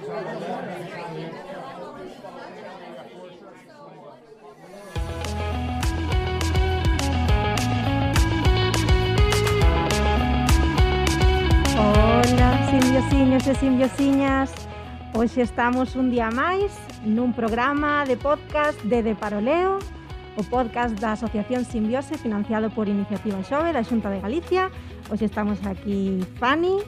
Hola, simbiosiños e simbiosiñas. Hoxe estamos un día máis nun programa de podcast de De Paroleo, o podcast da Asociación Simbiose financiado por Iniciativa Xove da Xunta de Galicia. Hoxe estamos aquí Fanny,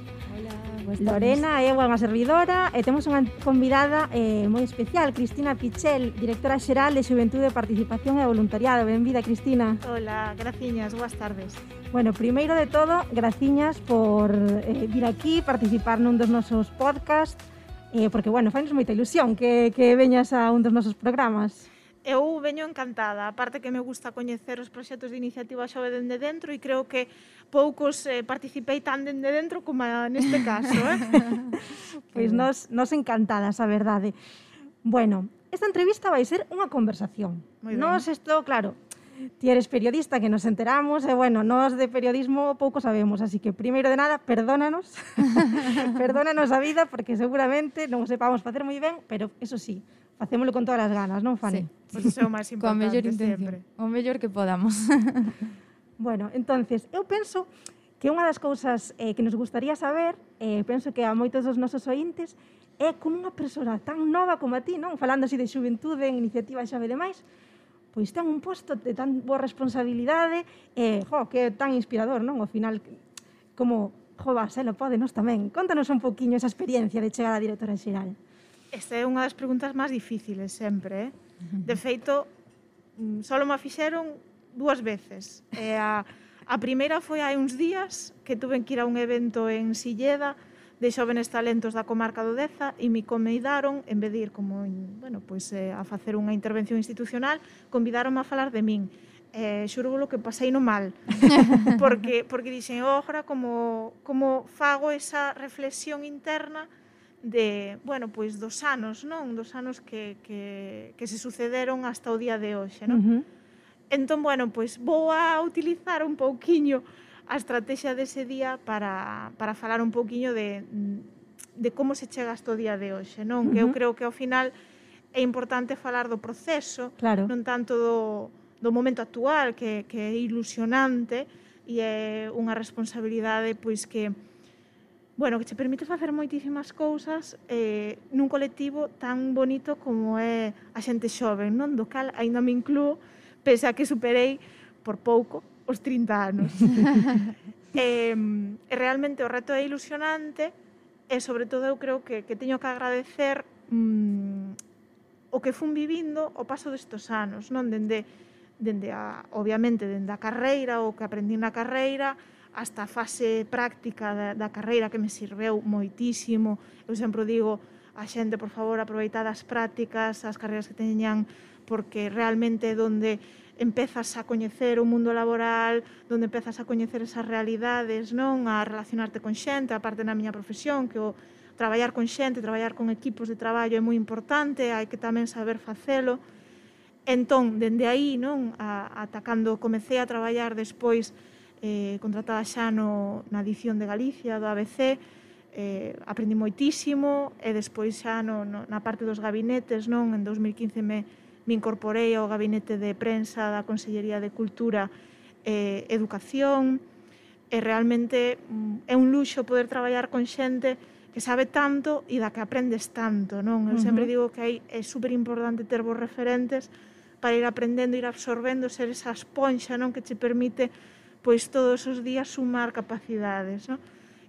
Lorena, eu unha servidora e temos unha convidada eh, moi especial, Cristina Pichel, directora xeral de Xuventude, Participación e Voluntariado. Benvida, Cristina. Hola, graciñas, boas tardes. Bueno, primeiro de todo, graciñas por eh, vir aquí, participar nun dos nosos podcast, eh, porque, bueno, fainos moita ilusión que, que veñas a un dos nosos programas. eu veño encantada, aparte que me gusta coñecer os proxectos de iniciativa xove dende dentro e creo que poucos eh, participei tan dende dentro como neste caso. Eh? pois nos, nos encantadas, a verdade. Bueno, esta entrevista vai ser unha conversación. Nos isto, claro, ti eres periodista que nos enteramos, e bueno, nós de periodismo pouco sabemos, así que primeiro de nada, perdónanos, perdónanos a vida, porque seguramente non o sepamos facer moi ben, pero eso sí, facémolo con todas as ganas, non, Fanny? Sí. Pois pues iso é o máis importante mellor intención, sempre. o mellor que podamos. bueno, entonces, eu penso que unha das cousas eh, que nos gustaría saber, eh, penso que a moitos dos nosos ointes, é como unha persona tan nova como a ti, non? Falando así de xuventude, en iniciativa xave demais, pois ten un posto de tan boa responsabilidade, e, eh, jo, que é tan inspirador, non? Ao final, como, jo, va, se lo pode, nos tamén. Contanos un poquinho esa experiencia de chegar a directora xeral. Esta é unha das preguntas máis difíciles sempre, eh? De feito, mm, só me fixeron dúas veces. E a, a primeira foi hai uns días que tuven que ir a un evento en Silleda de xóvenes talentos da comarca do Deza e me convidaron, en vez de ir como, bueno, pois, eh, a facer unha intervención institucional, convidaron a falar de min. Eh, xuro lo que pasei no mal, porque, porque dixen, oh, ora, como, como fago esa reflexión interna de, bueno, pois dos anos, non? Dos anos que, que, que se sucederon hasta o día de hoxe, non? Uh -huh. Entón, bueno, pois vou a utilizar un pouquiño a estrategia dese día para, para falar un pouquiño de, de como se chega hasta o día de hoxe, non? Uh -huh. Que eu creo que ao final é importante falar do proceso, claro. non tanto do, do momento actual, que, que é ilusionante e é unha responsabilidade pois que bueno, que che permite facer moitísimas cousas eh, nun colectivo tan bonito como é a xente xoven, non? Do cal aínda me incluo, pese a que superei por pouco os 30 anos. eh, e realmente o reto é ilusionante e sobre todo eu creo que, que teño que agradecer mm, o que fun vivindo o paso destos anos, non? Dende, dende a, obviamente, dende a carreira, o que aprendí na carreira, hasta a fase práctica da, da carreira que me sirveu moitísimo. Eu sempre digo a xente, por favor, aproveitad as prácticas, as carreiras que teñan, porque realmente é donde empezas a coñecer o mundo laboral, donde empezas a coñecer esas realidades, non a relacionarte con xente, aparte na miña profesión, que o traballar con xente, traballar con equipos de traballo é moi importante, hai que tamén saber facelo. Entón, dende aí, non, a, atacando, comecei a traballar despois eh, contratada xa no, na edición de Galicia do ABC, eh, aprendi moitísimo e despois xa no, no, na parte dos gabinetes, non en 2015 me, me incorporei ao gabinete de prensa da Consellería de Cultura e eh, Educación e realmente mm, é un luxo poder traballar con xente que sabe tanto e da que aprendes tanto, non? Eu uh -huh. sempre digo que hai, é super importante ter vos referentes para ir aprendendo, ir absorbendo, ser esa esponxa, non? Que te permite pois todos os días sumar capacidades, non?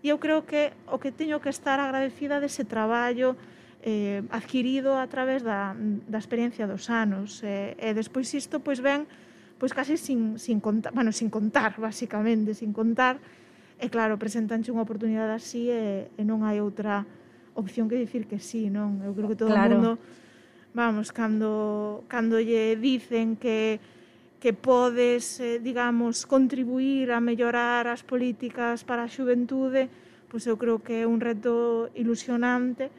E eu creo que o que teño que estar agradecida dese traballo eh, adquirido a través da, da experiencia dos anos. E, eh, e despois isto pois ven pois case sin, sin contar, bueno, sin contar, basicamente, sin contar, e claro, presentanche unha oportunidade así e, e non hai outra opción que dicir que sí, non? Eu creo que todo claro. o mundo, vamos, cando, cando lle dicen que que podes, eh, digamos, contribuir a mellorar as políticas para a xuventude, pois eu creo que é un reto ilusionante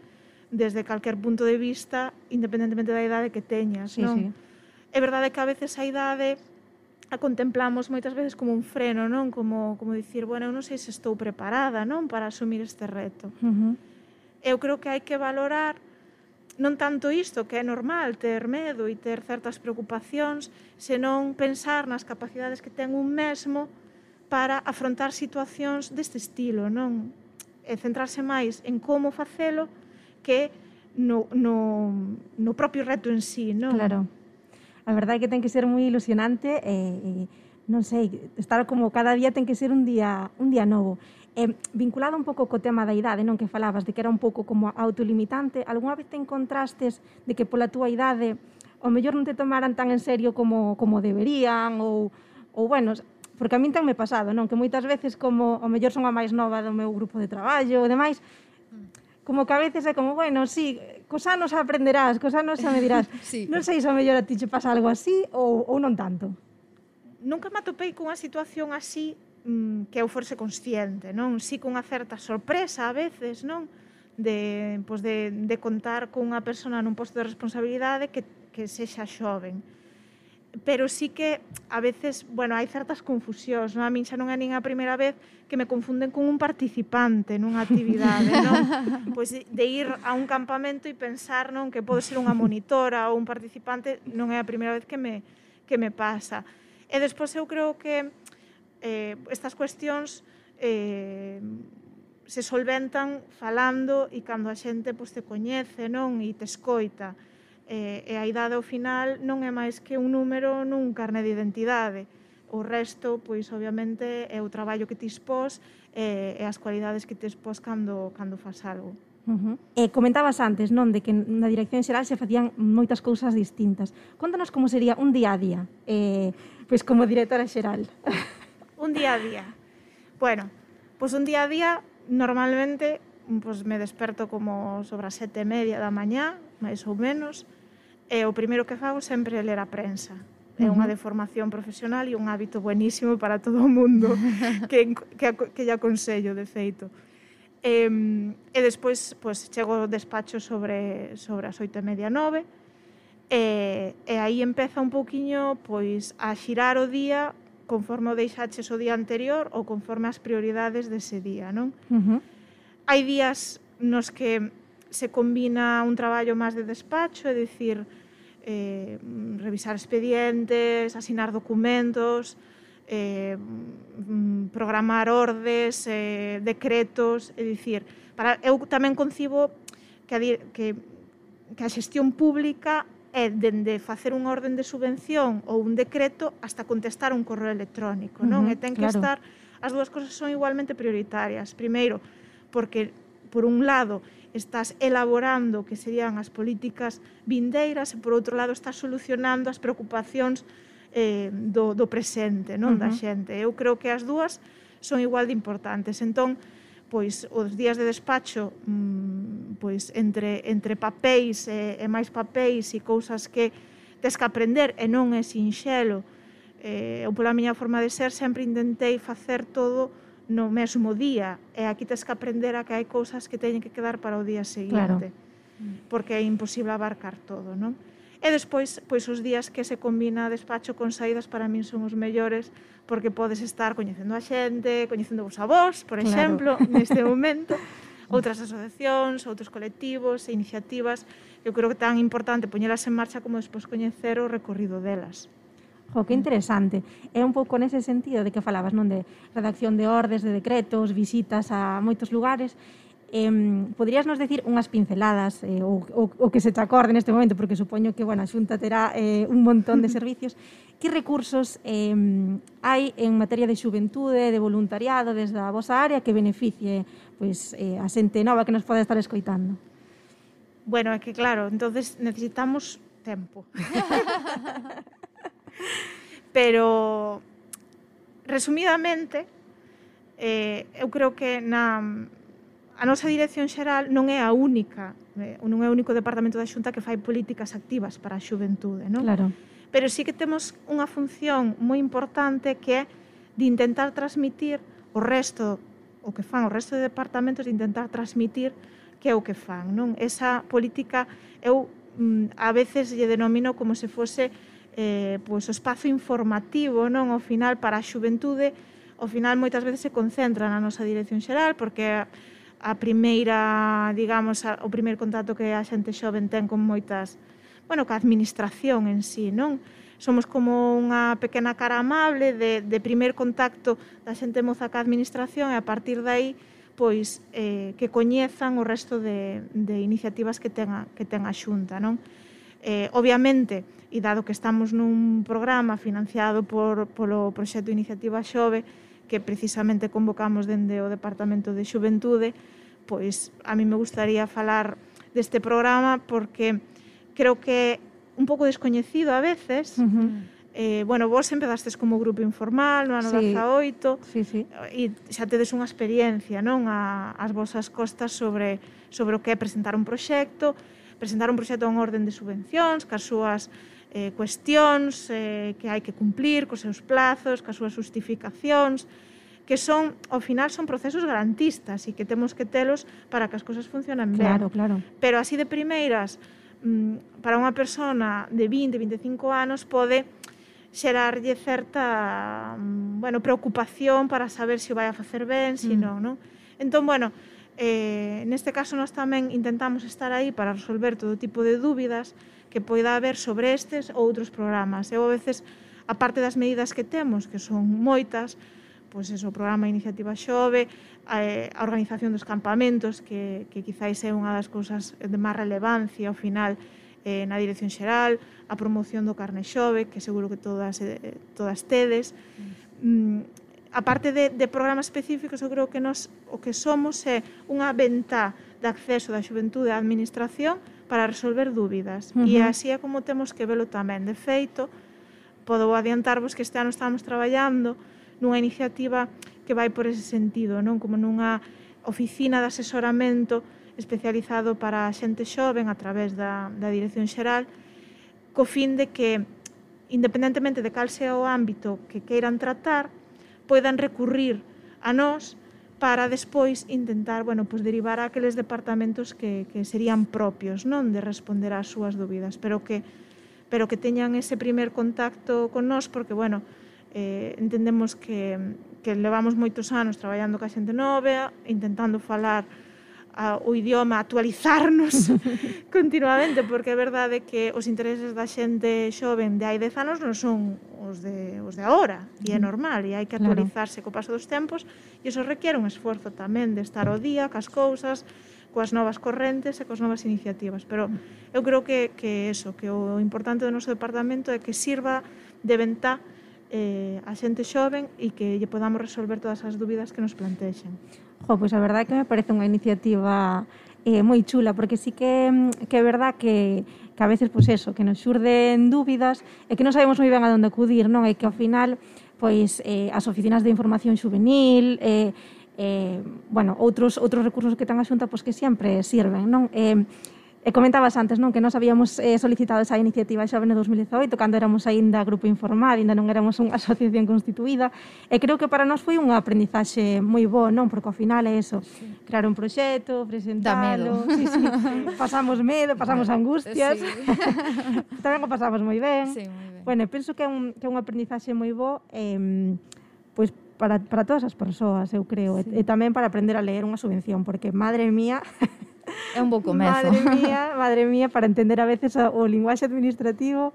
desde calquer punto de vista, independentemente da idade que teñas, sí, non? Sí. É verdade que a veces a idade a contemplamos moitas veces como un freno, non? Como, como dicir, bueno, eu non sei se estou preparada, non? Para asumir este reto. Uh -huh. Eu creo que hai que valorar non tanto isto que é normal ter medo e ter certas preocupacións, senón pensar nas capacidades que ten un mesmo para afrontar situacións deste estilo, non? E centrarse máis en como facelo que no, no, no propio reto en sí, non? Claro. A verdade é que ten que ser moi ilusionante e, eh, e eh, non sei, estar como cada día ten que ser un día un día novo. Eh, vinculado un pouco co tema da idade, non que falabas de que era un pouco como autolimitante, algunha vez te encontrastes de que pola túa idade o mellor non te tomaran tan en serio como como deberían ou ou bueno, porque a min tan me pasado, non, que moitas veces como o mellor son a máis nova do meu grupo de traballo e demais, como que a veces é como, bueno, sí, cos anos aprenderás, cos anos xa me dirás. sí. Non sei se o mellor a ti che pasa algo así ou, ou non tanto nunca me atopei cunha situación así mm, que eu forse consciente, non? Si cunha certa sorpresa a veces, non? De, pois de, de contar cunha persona nun posto de responsabilidade que, que sexa xoven. Pero sí que a veces, bueno, hai certas confusións, non? A min xa non é nin a primeira vez que me confunden con un participante nunha actividade, non? Pois de ir a un campamento e pensar, non, que pode ser unha monitora ou un participante, non é a primeira vez que me que me pasa E despois eu creo que eh, estas cuestións eh, se solventan falando e cando a xente pois, te coñece non e te escoita. Eh, e a idade ao final non é máis que un número nun carne de identidade. O resto, pois, obviamente, é o traballo que ti expós eh, e as cualidades que te expós cando, cando faz algo. Uh eh, -huh. E comentabas antes, non, de que na dirección xeral se facían moitas cousas distintas. Contanos como sería un día a día, eh, pois como directora xeral. un día a día. Bueno, pois un día a día normalmente pois me desperto como sobre as sete e media da mañá, máis ou menos, e o primeiro que fago sempre é ler a prensa. É uh -huh. unha deformación profesional e un hábito buenísimo para todo o mundo que, que, que lle aconsello, de feito. E, e despois pois, chego ao despacho sobre, sobre as oito e media nove e, e aí empeza un pouquiño pois a xirar o día conforme o deixaches o día anterior ou conforme as prioridades dese día, non? Uh -huh. Hai días nos que se combina un traballo máis de despacho, é dicir, eh, revisar expedientes, asinar documentos, eh, mm, programar ordes, eh, decretos, é dicir, para, eu tamén concibo que a, que, que a xestión pública é dende facer un orden de subvención ou un decreto hasta contestar un correo electrónico, non? Uh -huh, e ten que claro. estar as dúas cousas son igualmente prioritarias. Primeiro, porque por un lado estás elaborando que serían as políticas vindeiras e por outro lado estás solucionando as preocupacións eh, do, do presente, non uh -huh. da xente. Eu creo que as dúas son igual de importantes. Entón, pois os días de despacho mmm, pois entre entre papéis e, e máis papéis e cousas que tes que aprender e non é sinxelo. Eh, eu pola miña forma de ser sempre intentei facer todo no mesmo día e aquí tes que aprender a que hai cousas que teñen que quedar para o día seguinte. Claro. Porque é imposible abarcar todo, non? E despois, pois os días que se combina despacho con saídas para min son os mellores porque podes estar coñecendo a xente, coñecendo vos a vos, por exemplo, claro. neste momento, outras asociacións, outros colectivos e iniciativas, eu creo que tan importante poñelas en marcha como despois coñecer o recorrido delas. Jo, que interesante. É un pouco nese sentido de que falabas, non? De redacción de ordes, de decretos, visitas a moitos lugares. Eh, poderías nos decir unhas pinceladas eh, ou, ou, o que se te acorde neste momento, porque supoño que bueno, a Xunta terá eh, un montón de servicios. que recursos eh, hai en materia de xuventude, de voluntariado, desde a vosa área que beneficie pois, eh, a xente nova que nos pode estar escoitando? Bueno, é que claro, entonces necesitamos tempo. Pero resumidamente eh, eu creo que na a nosa dirección xeral non é a única, eh, non é o único departamento da Xunta que fai políticas activas para a xuventude, non? Claro. Pero sí que temos unha función moi importante que é de intentar transmitir o resto o que fan o resto de departamentos de intentar transmitir que é o que fan, non? Esa política eu mm, a veces lle denomino como se fose eh, pois, o espazo informativo, non? Ao final, para a xuventude, ao final, moitas veces se concentra na nosa dirección xeral, porque a primeira, digamos, a, o primeiro contacto que a xente xoven ten con moitas, bueno, ca administración en sí, non? Somos como unha pequena cara amable de, de primeiro contacto da xente moza ca administración e a partir de aí pois eh, que coñezan o resto de, de iniciativas que ten a, que ten a xunta, non? Eh, obviamente, e dado que estamos nun programa financiado por, polo proxecto Iniciativa Xove, que precisamente convocamos dende o Departamento de Xuventude, pois a mí me gustaría falar deste programa porque creo que un pouco descoñecido a veces. Uh -huh. Eh, bueno, vos empezastes como grupo informal no ano sí, 18 sí, sí. e xa tedes unha experiencia non a, as vosas costas sobre, sobre o que é presentar un proxecto presentar un proxecto en orden de subvencións cas súas eh, cuestións eh, que hai que cumplir cos seus plazos, cas súas justificacións, que son, ao final, son procesos garantistas e que temos que telos para que as cousas funcionen ben. Claro, claro. Pero así de primeiras, mm, para unha persona de 20, 25 anos pode xerarlle certa, mm, bueno, preocupación para saber se o vai a facer ben, se mm. non, non? Entón, bueno, Eh, neste caso, nós tamén intentamos estar aí para resolver todo tipo de dúbidas que poida haber sobre estes ou outros programas. Eu, a veces, a parte das medidas que temos, que son moitas, pois eso, o programa Iniciativa Xove, a, eh, a organización dos campamentos, que, que quizáis é unha das cousas de máis relevancia ao final eh, na dirección xeral, a promoción do carne xove, que seguro que todas, eh, todas tedes, mm aparte de, de programas específicos, eu creo que nós o que somos é unha ventá de acceso da xuventude á administración para resolver dúbidas. Uh -huh. E así é como temos que velo tamén. De feito, podo adiantarvos que este ano estamos traballando nunha iniciativa que vai por ese sentido, non como nunha oficina de asesoramento especializado para a xente xoven a través da, da Dirección Xeral, co fin de que, independentemente de cal sea o ámbito que queiran tratar, poidan recurrir a nós para despois intentar, bueno, pues derivar a aqueles departamentos que, que serían propios, non, de responder ás súas dúbidas, pero que pero que teñan ese primer contacto con nós porque, bueno, eh, entendemos que, que levamos moitos anos traballando ca xente nova, intentando falar a, o idioma, actualizarnos continuamente, porque é verdade que os intereses da xente xoven de hai 10 anos non son os de, os de agora, e é normal, e hai que actualizarse claro. co paso dos tempos, e iso requiere un esforzo tamén de estar ao día, cas cousas, coas novas correntes e coas novas iniciativas. Pero eu creo que, que eso, que o importante do noso departamento é que sirva de ventá eh, a xente xoven e que lle podamos resolver todas as dúbidas que nos plantexen. Jo, pois a verdade é que me parece unha iniciativa eh, moi chula, porque sí que, mm, que é verdad que, que a veces, pois eso, que nos xurden dúbidas e eh, que non sabemos moi ben a onde acudir, non? E que ao final, pois, eh, as oficinas de información juvenil, eh, eh, bueno, outros, outros recursos que ten a xunta, pois que sempre sirven, non? Eh, E comentabas antes, non, que nós habíamos eh, solicitado esa iniciativa xa no 2018, cando éramos aínda grupo informal, aínda non éramos unha asociación constituída, e creo que para nós foi unha aprendizaxe moi boa, non, porque ao final é eso, sí. crear un proxecto, presentalo, sí, sí, pasamos medo, pasamos angustias, sí. tamén o pasamos moi ben. Sí, moi ben. Bueno, penso que é un, que é un aprendizaxe moi bo, eh, pois pues, para, para todas as persoas, eu creo, sí. e, e tamén para aprender a ler unha subvención, porque, madre mía, É un pouco comezo. Madre mía, madre mía, para entender a veces o linguaxe administrativo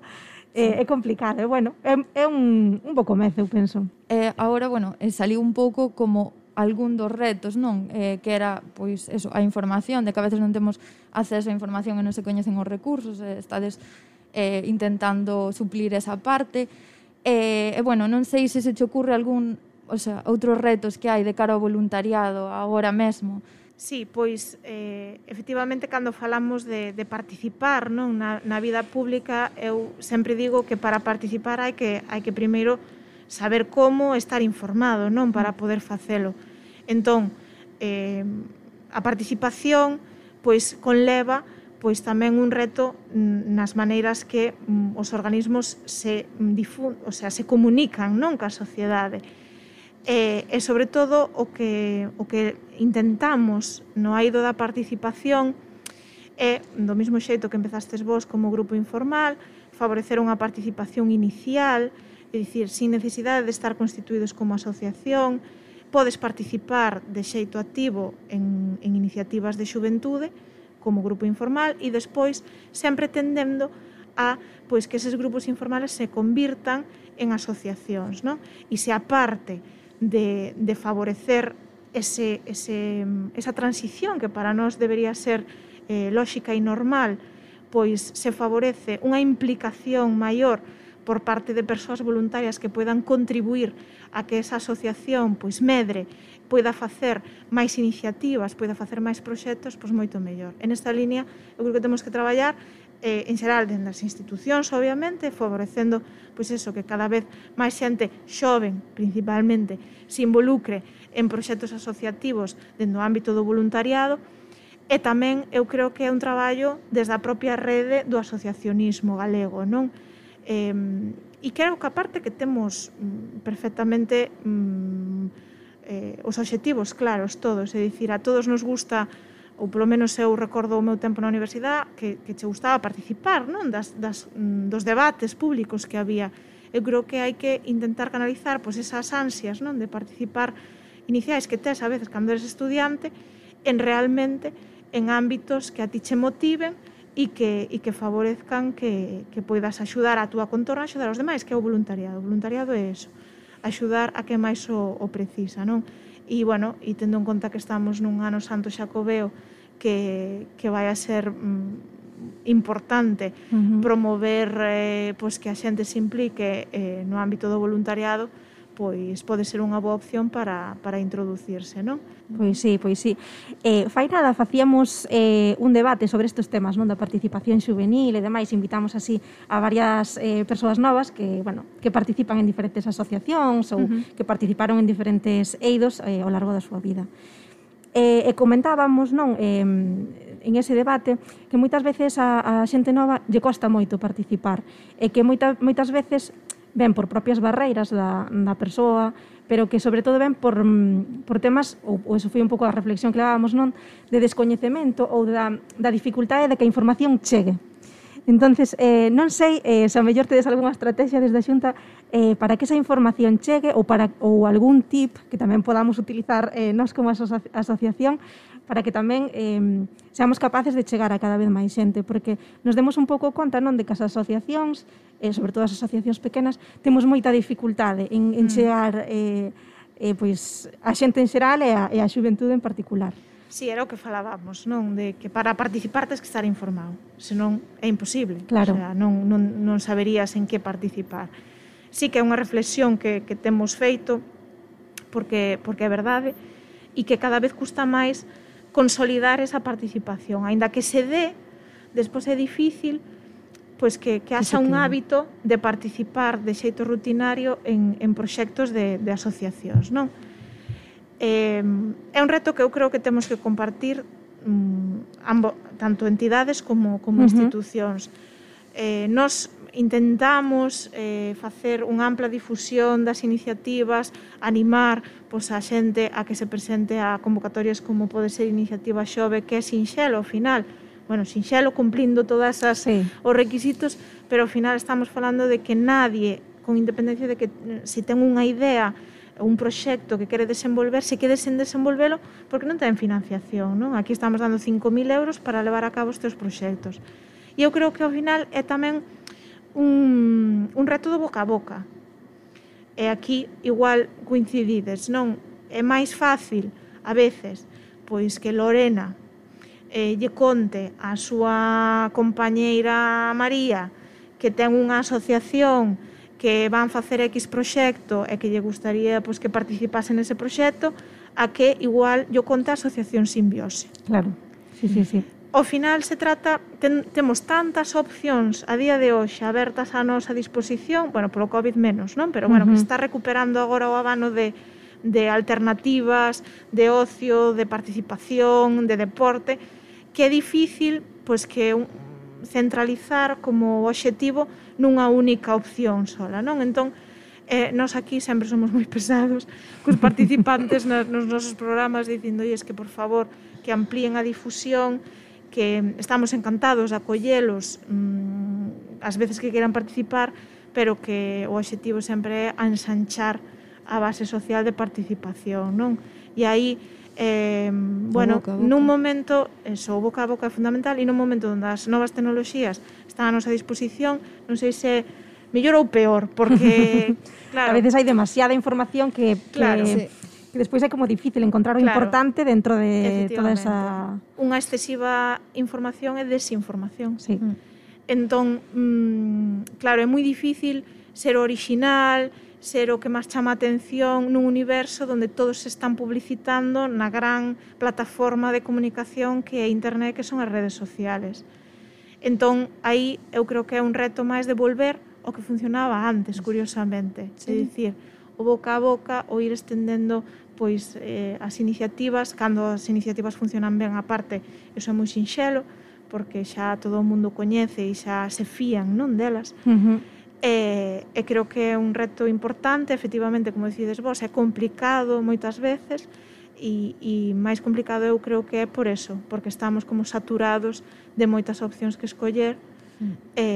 eh, é, é complicado, é bueno, é, é un, un pouco comezo, eu penso. Eh, agora, bueno, eh, saliu un pouco como algún dos retos, non? Eh, que era, pois, eso, a información, de que a veces non temos acceso á información e non se coñecen os recursos, eh, estades eh, intentando suplir esa parte. E, eh, eh, bueno, non sei se se te ocurre algún, o sea, outros retos que hai de cara ao voluntariado agora mesmo, Sí, pois eh, efectivamente cando falamos de, de participar non na, na vida pública eu sempre digo que para participar hai que, hai que primeiro saber como estar informado non para poder facelo. Entón eh, a participación pois conleva pois tamén un reto nas maneiras que mm, os organismos se difun, o sea, se comunican non ca sociedade. E, e sobre todo o que o que intentamos no aido da participación é, do mesmo xeito que empezastes vos como grupo informal, favorecer unha participación inicial, é dicir, sin necesidade de estar constituídos como asociación, podes participar de xeito activo en, en iniciativas de xuventude como grupo informal e despois sempre tendendo a pois que eses grupos informales se convirtan en asociacións, non? E se aparte de, de favorecer ese, ese, esa transición que para nós debería ser eh, lóxica e normal, pois se favorece unha implicación maior por parte de persoas voluntarias que poidan contribuir a que esa asociación pois medre, poida facer máis iniciativas, poida facer máis proxectos, pois moito mellor. En esta línea, eu creo que temos que traballar eh, en xeral dentro das institucións, obviamente, favorecendo pois eso que cada vez máis xente xoven, principalmente, se involucre en proxectos asociativos dentro do ámbito do voluntariado, e tamén eu creo que é un traballo desde a propia rede do asociacionismo galego, non? Eh, e creo que a parte que temos mm, perfectamente mm, eh, os obxectivos claros todos, é dicir, a todos nos gusta ou polo menos eu recordo o meu tempo na universidade que, que che gustaba participar non? Das, das, mm, dos debates públicos que había. Eu creo que hai que intentar canalizar pois, esas ansias non? De participar iniciais que tes a veces cando eres estudiante en realmente en ámbitos que a ti che motiven e que, e que favorezcan que, que poidas axudar a túa contorna axudar aos demais, que é o voluntariado. O voluntariado é eso, axudar a que máis o, o precisa, non? E, bueno, e tendo en conta que estamos nun ano santo xacobeo que, que vai a ser mm, importante uh -huh. promover eh, pois que a xente se implique eh, no ámbito do voluntariado pois pode ser unha boa opción para, para introducirse, non? Pois sí, pois sí. Eh, fai nada, facíamos eh, un debate sobre estes temas non da participación juvenil e demais, invitamos así a varias eh, persoas novas que, bueno, que participan en diferentes asociacións ou uh -huh. que participaron en diferentes eidos eh, ao largo da súa vida. Eh, e comentábamos, non, eh, en ese debate que moitas veces a, a xente nova lle costa moito participar e que moita, moitas veces ben por propias barreiras da, da persoa, pero que sobre todo ben por, mm, por temas, ou, ou eso foi un pouco a reflexión que levábamos non, de descoñecemento ou da, da dificultade de que a información chegue. Entonces, eh, non sei eh, se a mellor tedes algunha estrategia desde a Xunta eh, para que esa información chegue ou, para, ou algún tip que tamén podamos utilizar eh, nós como aso asociación para que tamén eh, seamos capaces de chegar a cada vez máis xente, porque nos demos un pouco conta non de que as asociacións, eh, sobre todo as asociacións pequenas, temos moita dificultade en, en mm. chegar eh, eh, pois, a xente en xeral e a, e a xuventude en particular. Si, sí, era o que falábamos, non? De que para participar tens que estar informado, senón é imposible. Claro. O sea, non, non, non saberías en que participar. Si sí que é unha reflexión que, que temos feito, porque, porque é verdade, e que cada vez custa máis consolidar esa participación. Ainda que se dé, despois é difícil, pois que, que haxa un hábito de participar de xeito rutinario en, en proxectos de, de asociacións, non? Eh, é un reto que eu creo que temos que compartir mm, ambo, tanto entidades como, como uh -huh. institucións. Eh, nos intentamos eh, facer unha ampla difusión das iniciativas, animar pois, a xente a que se presente a convocatorias como pode ser iniciativa xove, que é sinxelo ao final. Bueno, sinxelo cumplindo todas as sí. os requisitos, pero ao final estamos falando de que nadie, con independencia de que eh, se ten unha idea, un proxecto que quere desenvolver, se quede sen desenvolvelo, porque non ten financiación. Non? Aquí estamos dando 5.000 euros para levar a cabo estes proxectos. E eu creo que ao final é tamén un, un reto do boca a boca. E aquí igual coincidides, non? É máis fácil, a veces, pois que Lorena eh, lle conte a súa compañeira María que ten unha asociación que van facer X proxecto e que lle gustaría pois, que participase nese proxecto, a que igual yo conta a Asociación Simbiose. Claro, sí, sí, sí. Ao final se trata, ten, temos tantas opcións a día de hoxe abertas a nosa disposición, bueno, polo COVID menos, non? Pero bueno, uh -huh. que está recuperando agora o abano de de alternativas, de ocio, de participación, de deporte, que é difícil pois que un, centralizar como obxectivo nunha única opción sola, non? Entón, eh, nós aquí sempre somos moi pesados cos participantes nos, nos nosos programas dicindo, es que por favor que amplíen a difusión que estamos encantados de acollelos mm, as veces que queiran participar pero que o obxectivo sempre é ensanchar a base social de participación non? e aí eh, bueno, boca, boca. nun momento, eso, o boca a boca é fundamental, e nun momento onde as novas tecnoloxías están a nosa disposición, non sei se mellor ou peor, porque claro, a veces hai demasiada información que, que claro, que, sí. que despois é como difícil encontrar o claro, importante dentro de toda esa unha excesiva información é desinformación. Sí. Mm. Entón, mm, claro, é moi difícil ser original, ser o que máis chama atención nun universo onde todos se están publicitando na gran plataforma de comunicación que é internet, que son as redes sociales. Entón, aí eu creo que é un reto máis de volver ao que funcionaba antes, curiosamente. Sí. É dicir, o boca a boca, o ir estendendo pois eh, as iniciativas, cando as iniciativas funcionan ben aparte, iso é moi sinxelo, porque xa todo o mundo coñece e xa se fían non delas. Uh -huh E, e creo que é un reto importante, efectivamente, como decides vos, é complicado moitas veces, e, e máis complicado eu creo que é por eso, porque estamos como saturados de moitas opcións que escoller, mm. e,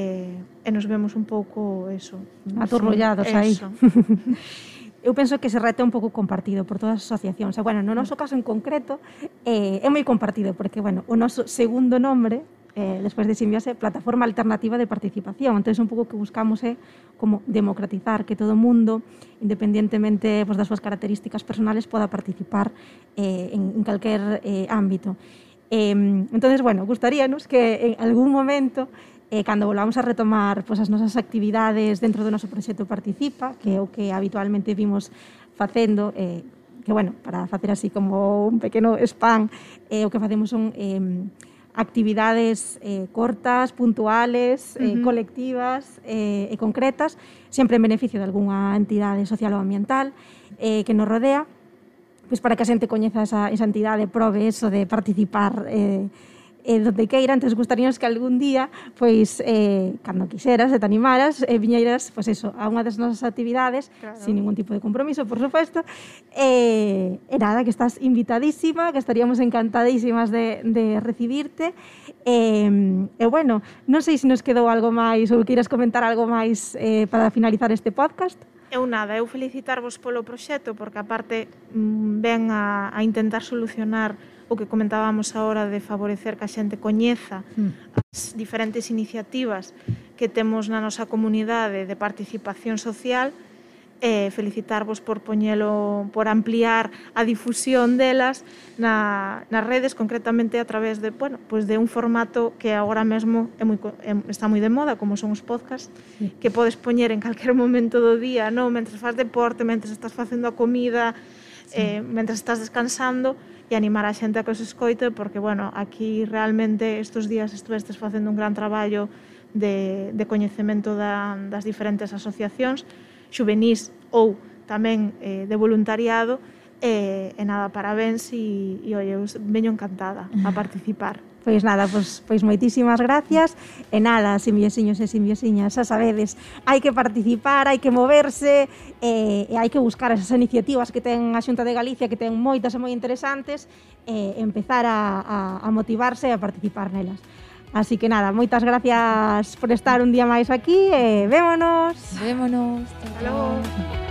e nos vemos un pouco eso. Atorrollados aí. eu penso que ese reto é un pouco compartido por todas as asociacións. Bueno, no noso caso en concreto eh, é moi compartido porque, bueno, o noso segundo nombre eh, despois de Simbiose, Plataforma Alternativa de Participación. Entón, un pouco que buscamos é como democratizar que todo mundo, independientemente pues, das súas características personales, poda participar eh, en, en eh, ámbito. Eh, entonces, bueno, gustaríanos que en algún momento eh, volvamos a retomar pois, as nosas actividades dentro do noso proxecto Participa, que o que habitualmente vimos facendo, eh, que, bueno, para facer así como un pequeno spam, eh, o que facemos son eh, actividades eh, cortas, puntuales, eh, uh -huh. colectivas eh, e concretas, sempre en beneficio de algunha entidade social ou ambiental eh, que nos rodea, pois para que a xente coñeza esa, esa entidade, prove eso de participar eh, e donde queira, antes gustaríamos que algún día, pois, eh, cando quixeras e te animaras, eh, viñeiras, pois eso, a unha das nosas actividades, claro. sin ningún tipo de compromiso, por suposto, eh, e nada, que estás invitadísima, que estaríamos encantadísimas de, de recibirte, eh, e, eh, eh, bueno, non sei se nos quedou algo máis ou queiras comentar algo máis eh, para finalizar este podcast. Eu nada, eu felicitarvos polo proxecto, porque aparte mm, ven a, a intentar solucionar o que comentábamos agora de favorecer que a xente coñeza hmm. as diferentes iniciativas que temos na nosa comunidade de participación social e eh, felicitarvos por poñelo por ampliar a difusión delas na, nas redes concretamente a través de, bueno, pues de un formato que agora mesmo é moi, é, está moi de moda como son os podcast sí. que podes poñer en calquer momento do día non mentre fas deporte, mentre estás facendo a comida sí. eh, mentre estás descansando e animar a xente a que os escoite porque, bueno, aquí realmente estes días estuvestes facendo un gran traballo de, de coñecemento da, das diferentes asociacións xuvenís ou tamén eh, de voluntariado e, e nada, parabéns e, e oi, eu veño encantada a participar. Pois nada, pois, pois moitísimas gracias. E nada, simbiosiños e simbiosiñas, xa sabedes, hai que participar, hai que moverse, e, e hai que buscar esas iniciativas que ten a Xunta de Galicia, que ten moitas e moi interesantes, e empezar a, a, a motivarse e a participar nelas. Así que nada, moitas gracias por estar un día máis aquí e vémonos. Vémonos. Hasta logo.